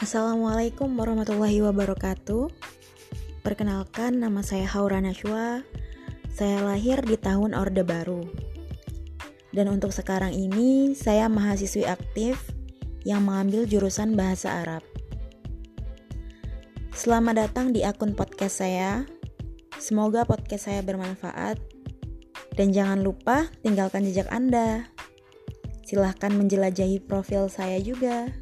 Assalamualaikum warahmatullahi wabarakatuh. Perkenalkan, nama saya Haura Nashwa. Saya lahir di tahun Orde Baru. Dan untuk sekarang ini, saya mahasiswi aktif yang mengambil jurusan Bahasa Arab. Selamat datang di akun podcast saya. Semoga podcast saya bermanfaat. Dan jangan lupa tinggalkan jejak Anda. Silahkan menjelajahi profil saya juga.